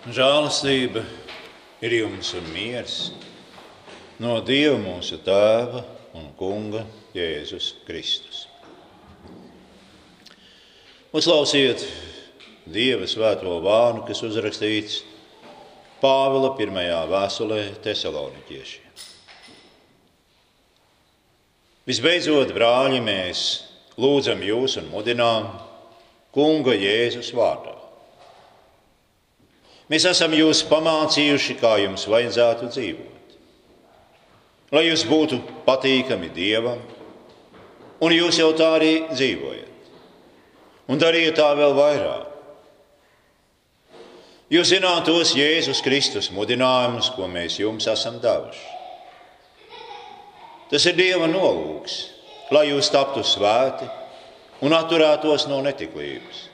Žēlastība ir jums un miers no Dieva mūsu Tēva un Kunga Jēzus Kristus. Uzklausiet Dieva svēto vārnu, kas uzrakstīts Pāvila pirmajā vēstulē Tesaloniķiešiem. Visbeidzot, brāļi, mēs lūdzam jūs un mudinām Kunga Jēzus vārdā Mēs esam jūs pamācījuši, kā jums vajadzētu dzīvot. Lai jūs būtu patīkami Dievam, un jūs jau tā arī dzīvojat. Un dariet tā vēl vairāk. Jūs zināt tos Jēzus Kristus mudinājumus, ko mēs jums esam devuši. Tas ir Dieva nolūks, lai jūs taptu svēti un atturētos no netiklības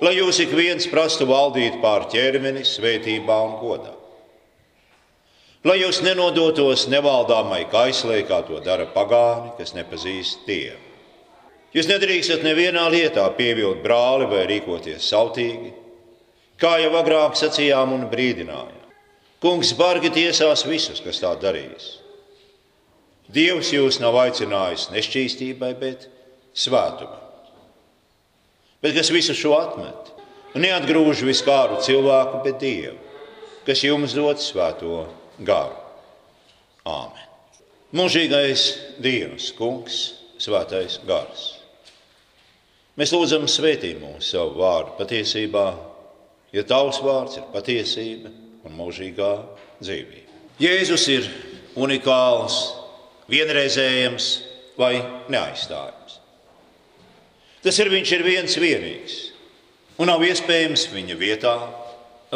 lai jūs ik viens prastu valdīt pār ķermeni, svētībā un godā. Lai jūs nenodotos nevaldāmai kaislē, kā to dara pagāni, kas nepazīst Dievu. Jūs nedrīkstat nevienā lietā pievilkt brāli vai rīkoties sautīgi, kā jau agrāk sacījām un brīdinājām. Kungs bargi tiesās visus, kas tā darīs. Dievs jūs nav aicinājis nešķīstībai, bet svētumam bet kas visu šo atmet un neatgrūž vispāru cilvēku, bet Dievu, kas jums dod svēto garu. Āmen. Mūžīgais Dievs, Kungs, Svētais Gars. Mēs lūdzam, svētī mūsu savu vārdu patiesībā, jo Tavs vārds ir patiesība un mūžīgā dzīvība. Jēzus ir unikāls, vienreizējams vai neaizstājams. Tas ir viņš ir viens vienīgs. Un nav iespējams viņa vietā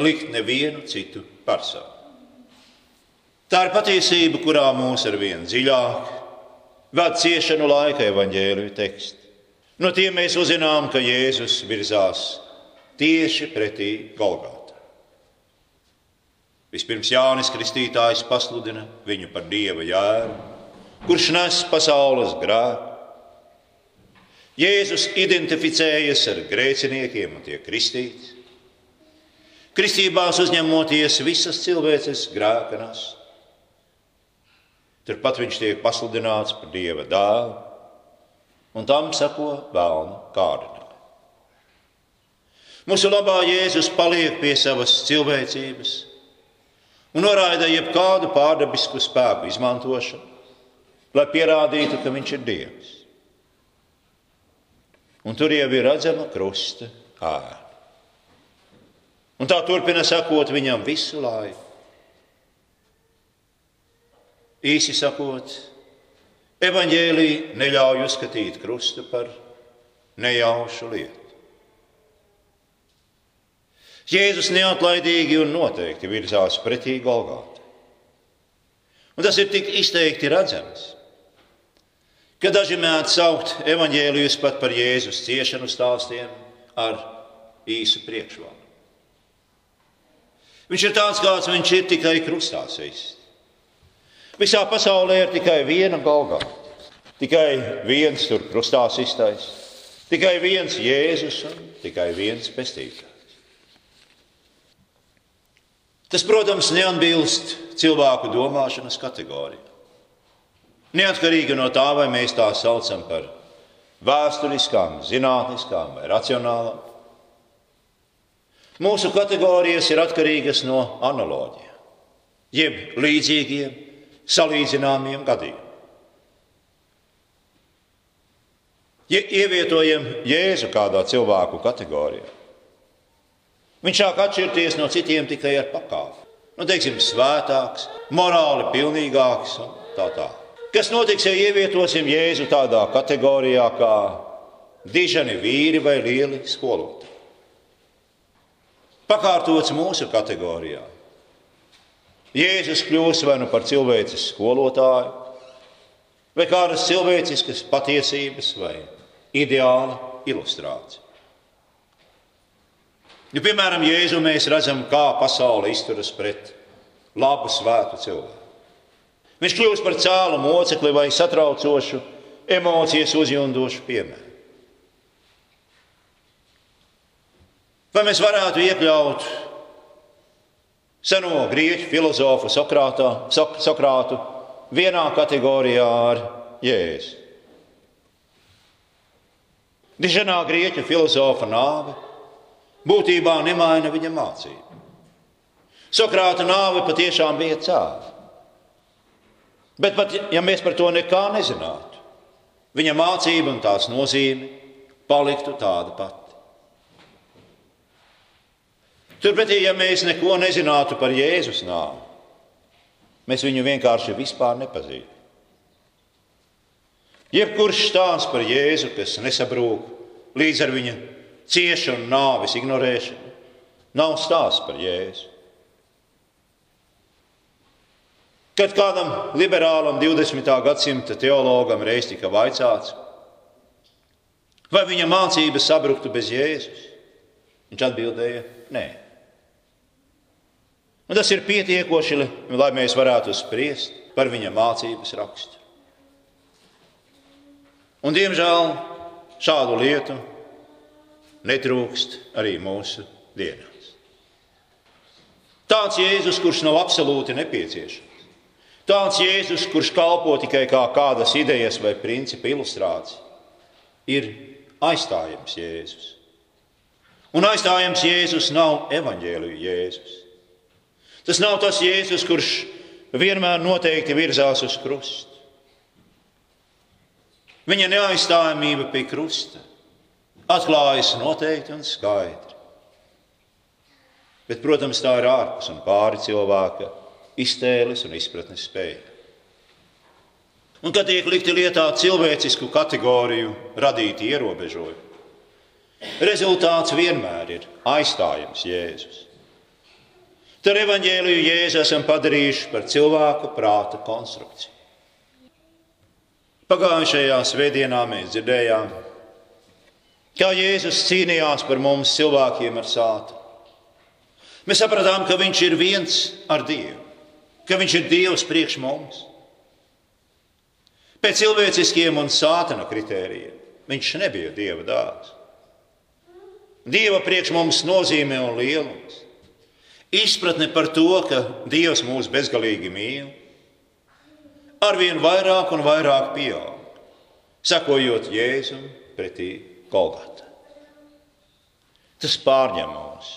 likt nevienu citu personu. Tā ir patiesība, kurā mūs ar vien dziļāk ved ciešanu laika evaņģēliju teksti. No tiem mēs uzzinām, ka Jēzus virzās tieši pretī Golgāta. Vispirms Jānis Kristītājs pasludina viņu par dieva jēru, kurš nes pasaules grēku Jēzus identificējas ar grēciniekiem un tiek kristīts. Kristībās uzņemoties visas cilvēces grēkanas. Turpat viņš tiek pasludināts par dieva dēlu, un tam sako vēlnu kārdinājumu. Mūsu labā Jēzus paliek pie savas cilvēcības un noraida jebkādu pārdabisku spēku izmantošanu, lai pierādītu, ka viņš ir Dievs. Un tur jau ir redzama krusta ēna. Un tā turpina sakot viņam visu laiku. Īsi sakot, evaņģēlīja neļauj uzskatīt krustu par nejaušu lietu. Jēzus neatlaidīgi un noteikti virzās pretī Golgātai. Un tas ir tik izteikti redzams ka daži mēdz saukt evaņģēlijus pat par Jēzus ciešanu stāstiem ar īsu priekšvārdu. Viņš ir tāds, kāds viņš ir tikai krustā sists. Visā pasaulē ir tikai viena galva, tikai viens tur krustā sistais, tikai viens Jēzus un tikai viens pestītājs. Tas, protams, neatbilst cilvēku domāšanas kategorijai. Neatkarīgi no tā, vai mēs tās saucam par vēsturiskām, zinātniskām vai racionālām. Mūsu kategorijas ir atkarīgas no analoģiem, jeb līdzīgiem, salīdzināmiem gadījumiem. Ja ievietojam Jēzu kādā cilvēku kategorijā, viņš sāk atšķirties no citiem tikai ar pakāpi. Nu, teiksim, svētāks, morāli pilnīgāks un tā tālāk. Kas notiks, ja ievietosim Jēzu tādā kategorijā kā dižani vīri vai lieli skolotāji? Pakārtots mūsu kategorijā. Jēzus kļūs vai nu par cilvēces skolotāju, vai kādas cilvēciskas patiesības vai ideāla ilustrācija. Ja, piemēram, Jēzu mēs redzam, kā pasaule izturas pret labu, svētu cilvēku. Viņš kļūst par cēlu mocekli vai satraucošu, emocijas uzjundošu piemēru. Vai mēs varētu iekļaut seno grieķu filozofu Sokrātā, Sok, Sokrātu vienā kategorijā ar Jēzu. Diženā grieķu filozofa nāve būtībā nemaina viņa mācību. Sokrāta nāve patiešām bija cēlā. Bet pat ja mēs par to nekā nezinātu, viņa mācība un tās nozīme paliktu tāda pati. Turpretī, ja mēs neko nezinātu par Jēzus nāvi, mēs viņu vienkārši vispār nepazītu. Jebkurš stāsts par Jēzu, kas nesabrūk līdz ar viņa ciešanu nāves ignorēšanu, nav stāsts par Jēzu. Kad kādam liberālam 20. gadsimta teologam reiz tika vaicāts, vai viņa mācības sabruktu bez Jēzus, viņš atbildēja: Nē. Un tas ir pietiekoši, lai mēs varētu spriest par viņa mācības raksturu. Un, diemžēl šādu lietu netrūkst arī mūsu dienās. Tāds Jēzus, kurš nav absolūti nepieciešams, tāds Jēzus, kurš kalpo tikai kā kādas idejas vai principa ilustrācija, ir aizstājams Jēzus. Un aizstājams Jēzus nav evaņģēlīja Jēzus. Tas nav tas Jēzus, kurš vienmēr noteikti virzās uz krustu. Viņa neaizstājamība pie krusta atklājas noteikti un skaidri. Bet, protams, tā ir ārpus un pāri cilvēka iztēles un izpratnes spēja. Un, kad tiek likti lietā cilvēcisku kategoriju radīti ierobežojumi, rezultāts vienmēr ir aizstājams Jēzus. Tad evaņģēliju jēzu esam padarījuši par cilvēku prāta konstrukciju. Pagājušajā svētdienā mēs dzirdējām, kā Jēzus cīnījās par mums cilvēkiem ar sātu. Mēs sapratām, ka Viņš ir viens ar Dievu, ka Viņš ir Dievs priekš mums. Pēc cilvēciskiem un sātana kritērijiem Viņš nebija Dieva dāvāts. Dieva priekš mums nozīmē un lielums izpratne par to, ka Dievs mūs bezgalīgi mīl, arvien vairāk un vairāk pieaug, sakojot Jēzum pretī Golgata. Tas pārņem mūs,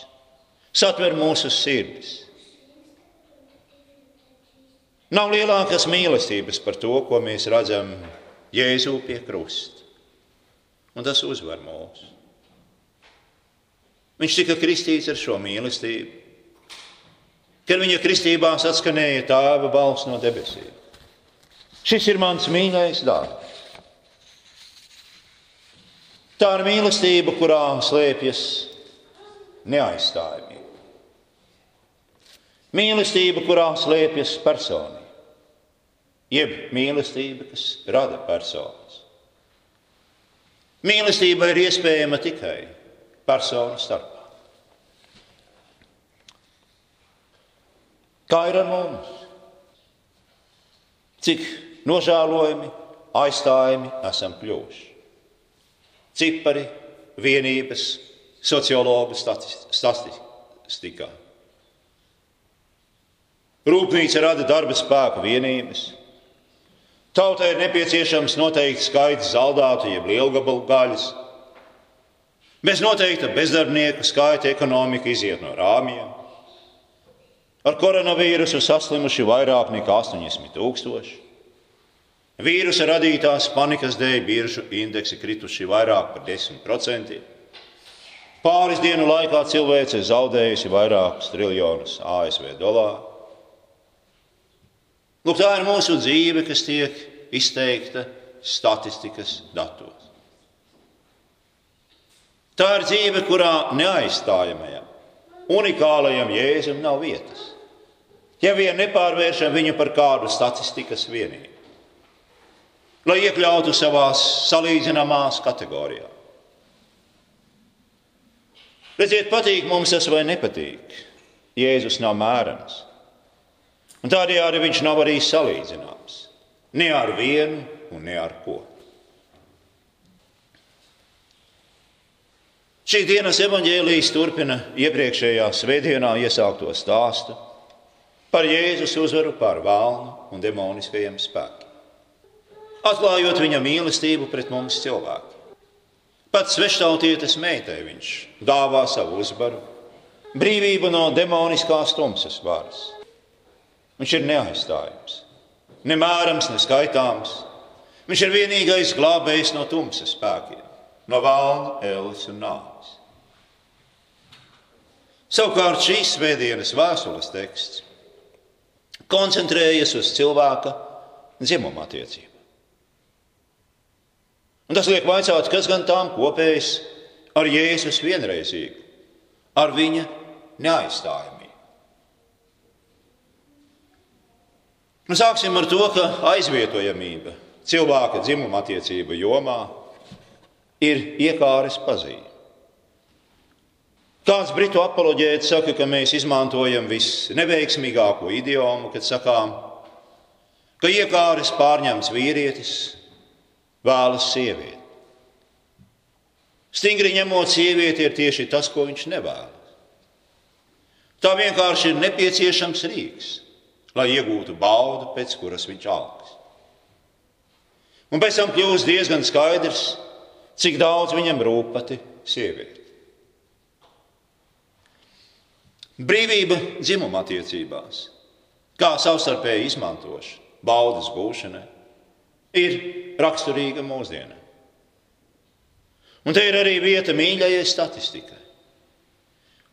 satver mūsu sirdis. Nav lielākas mīlestības par to, ko mēs redzam Jēzu pie krusta. Un tas uzvar mūs. Viņš tika kristīts ar šo mīlestību kad viņa kristībā saskanēja tēva balss no debesīm. Šis ir mans mīļais dārsts. Tā ir mīlestība, kurā slēpjas neaizstājamība. Mīlestība, kurā slēpjas personība, jeb mīlestība, kas rada personas. Mīlestība ir iespējama tikai personu starpā. Kā ir ar mums? Cik nožēlojami, aizstājami esam kļuvuši? Cipari, vienības, sociologu statistikā. Rūpnīca rada darba spēku vienības. Tautai ir nepieciešams noteikts skaits zaldātu, jeb lielgabalu gaļas. Bez noteikta bezdarbnieku skaita ekonomika iziet no rāmjiem. Ar koronavīrusu saslimuši vairāk nekā 80 tūkstoši. Vīrusa radītās panikas dēļ biržu indeksi krituši vairāk par 10%. Pāris dienu laikā cilvēce zaudējusi vairākus triljonus ASV dolāru. Lūk, tā ir mūsu dzīve, kas tiek izteikta statistikas datos. Tā ir dzīve, kurā neaizstājamajam, unikālajam jēzum nav vietas ja vien nepārvēršam viņu par kādu statistikas vienību, lai iekļautu savā salīdzināmās kategorijā. Redziet, patīk mums tas vai nepatīk. Jēzus nav mērams. Un tādējādi viņš nav arī salīdzināms. Ne ar vienu un ne ar ko. Šī dienas evaņģēlijas turpina iepriekšējā svētdienā iesākto stāstu par Jēzus uzvaru pār vēlnu un demoniskajiem spēkiem. Atklājot viņa mīlestību pret mums cilvēkiem. Pats sveštautietes meitai viņš dāvā savu uzvaru, brīvību no demoniskās tumsas varas. Viņš ir neaizstājams, nemērams, neskaitāms. Viņš ir vienīgais glābējs no tumsas spēkiem, no vēlna, ēles un nāves. Savukārt šīs svētdienas vēstules teksts koncentrējas uz cilvēka dzimuma attiecību. Un tas liek vaicāt, kas gan tām kopējas ar Jēzus vienreizīgu, ar viņa neaizstājamību. Nu, sāksim ar to, ka aizvietojamība cilvēka dzimuma attiecību jomā ir iekāres pazīme. Kāds britu apoloģēts saka, ka mēs izmantojam visneveiksmīgāko idiomu, kad sakām, ka iekāres pārņemts vīrietis vēlas sievieti. Stingri ņemot, sieviete ir tieši tas, ko viņš nevēlas. Tā vienkārši ir nepieciešams rīks, lai iegūtu baudu, pēc kuras viņš augs. Un pēc tam kļūst diezgan skaidrs, cik daudz viņam rūp pati sieviete. Brīvība dzimuma attiecībās, kā savstarpēji izmantošana, baudas gūšana, ir raksturīga mūsdienai. Un te ir arī vieta mīļajai statistikai.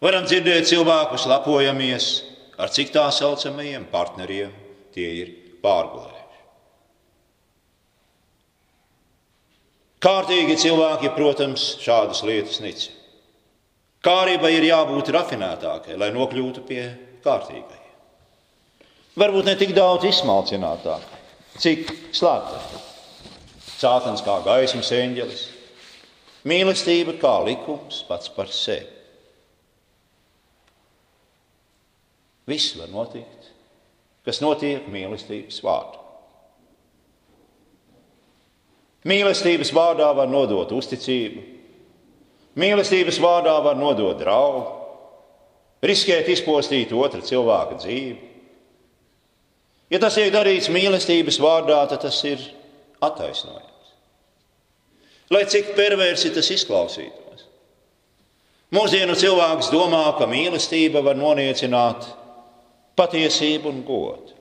Varam dzirdēt cilvēkus lepojamies, ar cik tā saucamajiem partneriem tie ir pārgulējuši. Kārtīgi cilvēki, protams, šādas lietas nicina. Kārībai ir jābūt rafinētākai, lai nokļūtu pie kārtīgai. Varbūt ne tik daudz izsmalcinātākai, cik slēptai. Sātans kā gaismas eņģelis, mīlestība kā likums pats par sevi. Viss var notikt, kas notiek mīlestības vārdā. Mīlestības vārdā var nodot uzticību, Mīlestības vārdā var nodot draugu, riskēt izpostīt otra cilvēka dzīvi. Ja tas tiek darīts mīlestības vārdā, tad tas ir attaisnojams. Lai cik perversi tas izklausītos. Mūsdienu cilvēks domā, ka mīlestība var noniecināt patiesību un godu.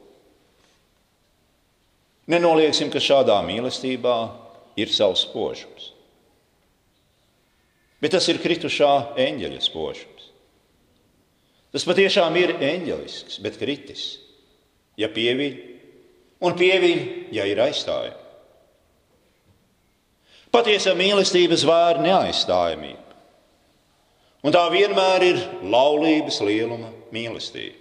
Nenolieksim, ka šādā mīlestībā ir savs spožums bet tas ir kritušā eņģeļa spožums. Tas patiešām ir eņģelisks, bet kritis, ja pieviļ, un pieviļ, ja ir aizstājumi. Patiesa mīlestības vērna neaizstājamība. Un tā vienmēr ir laulības lieluma mīlestība.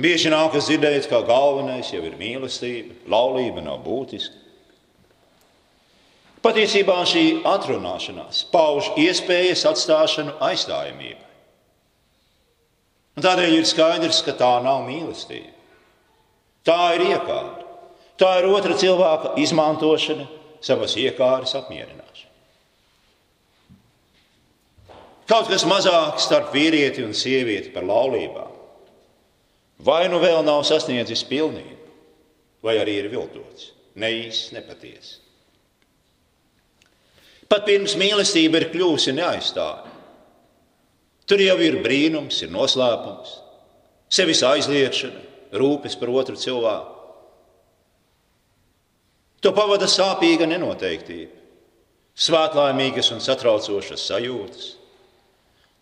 Bieži nākas dzirdēt, ka galvenais jau ir mīlestība, laulība nav būtiska. Patiesībā šī atrunāšanās pauž iespējas atstāšanu aizstājamībai. Tādēļ ir skaidrs, ka tā nav mīlestība. Tā ir iekārta. Tā ir otra cilvēka izmantošana, savas iekārtas apmierināšana. Kaut kas mazāks starp vīrieti un sievieti par laulībām. Vai nu vēl nav sasniedzis pilnību, vai arī ir viltots, neīsts, nepatiess. Pat pirms mīlestība ir kļuvusi neaizstāvama. Tur jau ir brīnums, ir noslēpums, sevis aizliekšana, rūpes par otru cilvēku. To pavada sāpīga nenoteiktība, svētlaimīgas un satraucošas sajūtas,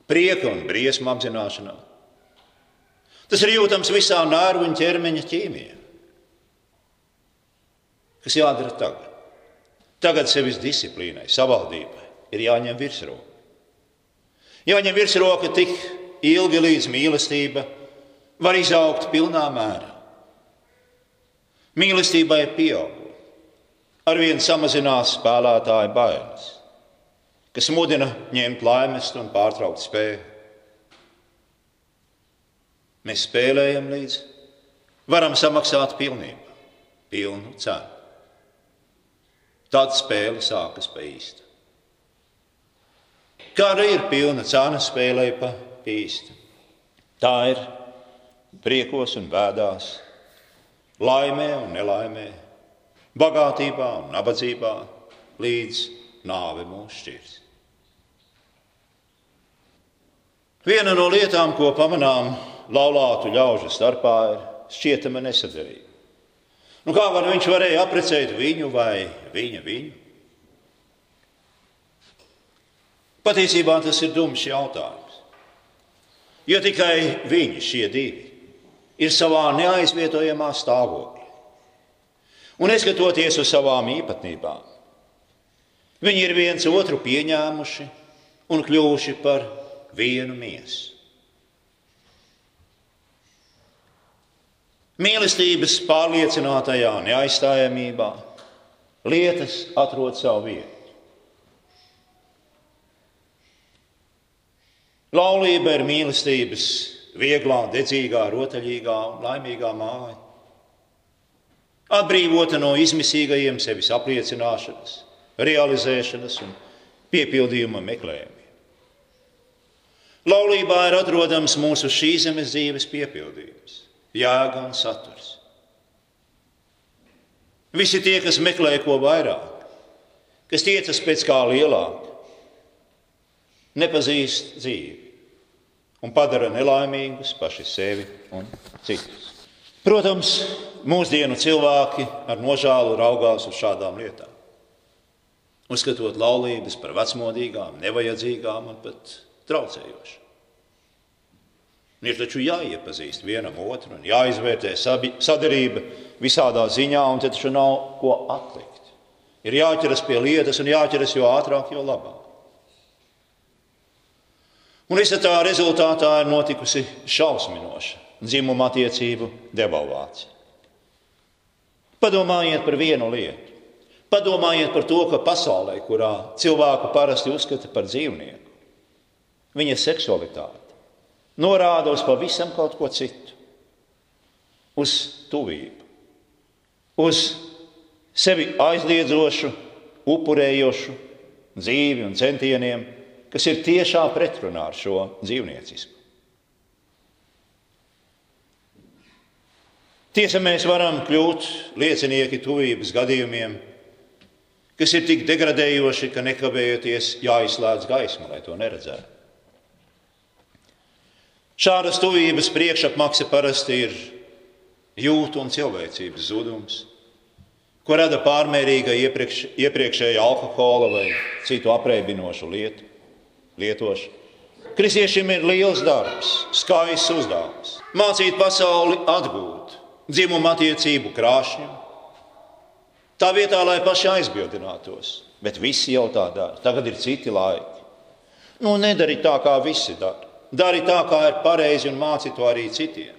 prieka un briesmu apzināšanās. Tas ir jūtams visā nārvu un ķermeņa ķīmijā. Kas jādara tagad? Tagad sevis disciplīnai, savaldībai ir jāņem virsroka. Jāņem virsroka tik ilgi, līdz mīlestība var izaugt pilnā mērā. Mīlestībai pieaugot, arvien samazinās spēlētāja bailes, kas mudina ņemt laimes un pārtraukt spēju. Mēs spēlējam līdz varam samaksāt pilnībā, pilnu cenu. Tad spēle sākas pa īstu. Kāda ir pilna cena spēlē pa īstu? Tā ir priekos un bēdās, laimē un nelaimē, bagātībā un nabadzībā, līdz nāve mūs šķirs. Viena no lietām, ko pamanām laulātu ļaužu starpā, ir šķietama nesadarība. Nu, kā var viņš varēja apprecēt viņu vai viņa viņu? Patiesībā tas ir dums jautājums. Jo tikai viņi, šie divi, ir savā neaizvietojamā stāvoklī. Un neskatoties uz savām īpatnībām, viņi ir viens otru pieņēmuši un kļuvuši par vienu miesu. Mīlestības pārliecinātajā neaizstājamībā lietas atrod savu vietu. Laulība ir mīlestības vieglā, dedzīgā, rotaļīgā un laimīgā māja. Atbrīvota no izmisīgajiem sevis apliecināšanas, realizēšanas un piepildījuma meklējumiem. Laulībā ir atrodams mūsu šīs zemes dzīves piepildījums, jēga un saturs. Visi tie, kas meklē ko vairāk, kas tiecas pēc kā lielāka, nepazīst dzīvi un padara nelaimīgus paši sevi un citus. Protams, mūsdienu cilvēki ar nožēlu raugās uz šādām lietām, uzskatot laulības par vecmodīgām, nevajadzīgām un pat traucējošām. Ir taču jāiepazīst vienam otru un jāizvērtē sadarība visādā ziņā, un tad taču nav ko atlikt. Ir jāķeras pie lietas un jāķeras jo ātrāk, jo labāk. Un visa tā rezultātā ir notikusi šausminoša dzimuma attiecību devalvācija. Padomājiet par vienu lietu. Padomājiet par to, ka pasaulē, kurā cilvēku parasti uzskata par dzīvnieku, viņa seksualitāte norāda uz pavisam kaut ko citu, uz tuvību, uz sevi aizliedzošu, upurējošu dzīvi un centieniem kas ir tiešā pretrunā ar šo dzīvniecismu. Tiesa, mēs varam kļūt liecinieki tuvības gadījumiem, kas ir tik degradējoši, ka nekavējoties jāizslēdz gaisma, lai to neredzētu. Šādas tuvības priekšapmaksa parasti ir jūtu un cilvēcības zudums, ko rada pārmērīga iepriekš, iepriekšēja alkohola vai citu apreibinošu lietu lietošanu. Kristiešiem ir liels darbs, skaists uzdevums. Mācīt pasauli atgūt dzimumu attiecību krāšņu. Tā vietā, lai paši aizbildinātos, bet visi jau tā dara. Tagad ir citi laiki. Nu, nedari tā, kā visi dara. Dari tā, kā ir pareizi, un māci to arī citiem.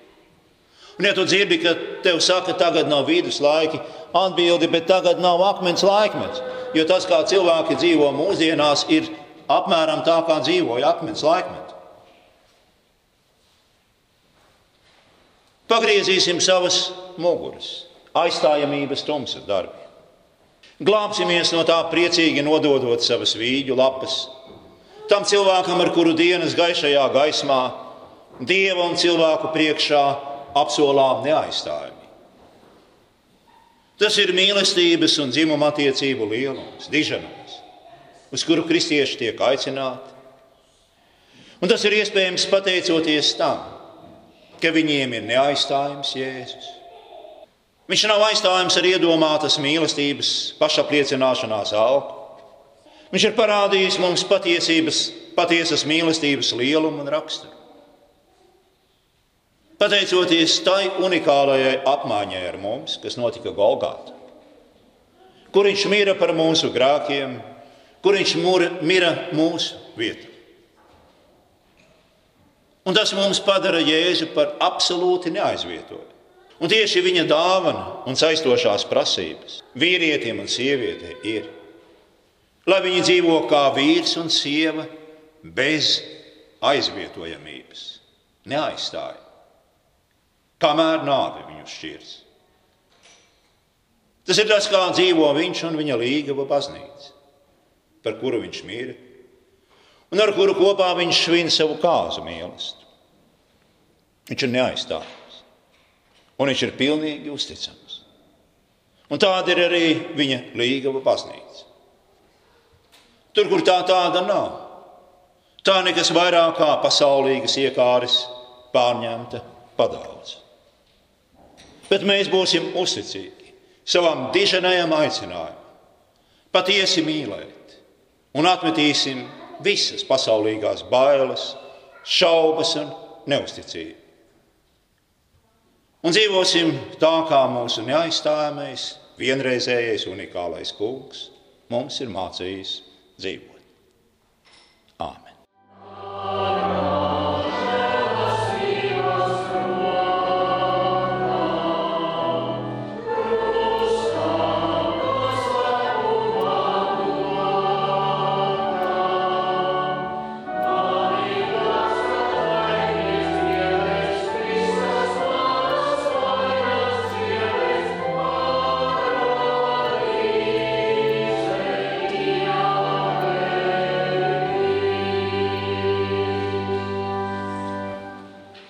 Un, ja tu dzirdi, ka tev saka, ka tagad nav viduslaiki, atbildi, bet tagad nav akmens laikmets. Jo tas, kā cilvēki dzīvo mūsdienās, ir apmēram tā, kā dzīvoja akmens laikmetā. Pagriezīsim savas muguras, aizstājamības tumsas darbi. Glābsimies no tā priecīgi nododot savas vīģu lapas. Tam cilvēkam, ar kuru dienas gaišajā gaismā, dieva un cilvēku priekšā apsolām neaizstājami. Tas ir mīlestības un dzimuma attiecību lielums, diženums uz kuru kristieši tiek aicināti. Un tas ir iespējams pateicoties tam, ka viņiem ir neaizstājams Jēzus. Viņš nav aizstājams ar iedomātas mīlestības, pašapliecināšanās alku. Viņš ir parādījis mums patiesības, patiesas mīlestības lielumu un raksturu. Pateicoties tai unikālajai apmaiņai ar mums, kas notika Golgātā, kur viņš mīra par mūsu grēkiem, kur viņš mira mūsu vietā. Un tas mums padara Jēzu par absolūti neaizvietojumu. Un tieši viņa dāvana un saistošās prasības vīrietim un sievietei ir, lai viņi dzīvo kā vīrs un sieva bez aizvietojamības, neaizstāja, kamēr nāve viņu šķirs. Tas ir tas, kā dzīvo viņš un viņa līgava baznīca par kuru viņš mīra, un ar kuru kopā viņš svin savu kāzu mīlestību. Viņš ir neaizstāvams. Un viņš ir pilnīgi uzticams. Un tāda ir arī viņa līgava baznīca. Tur, kur tā tāda nav, tā nekas vairāk kā pasaulīgas iekāres pārņemta padaudz. Bet mēs būsim uzticīgi savam diženajam aicinājumam, patiesi mīlēt un atmetīsim visas pasaulīgās bailes, šaubas un neusticību. Un dzīvosim tā, kā mūsu neaizstājamais, vienreizējais, unikālais kungs mums ir mācījis dzīvot.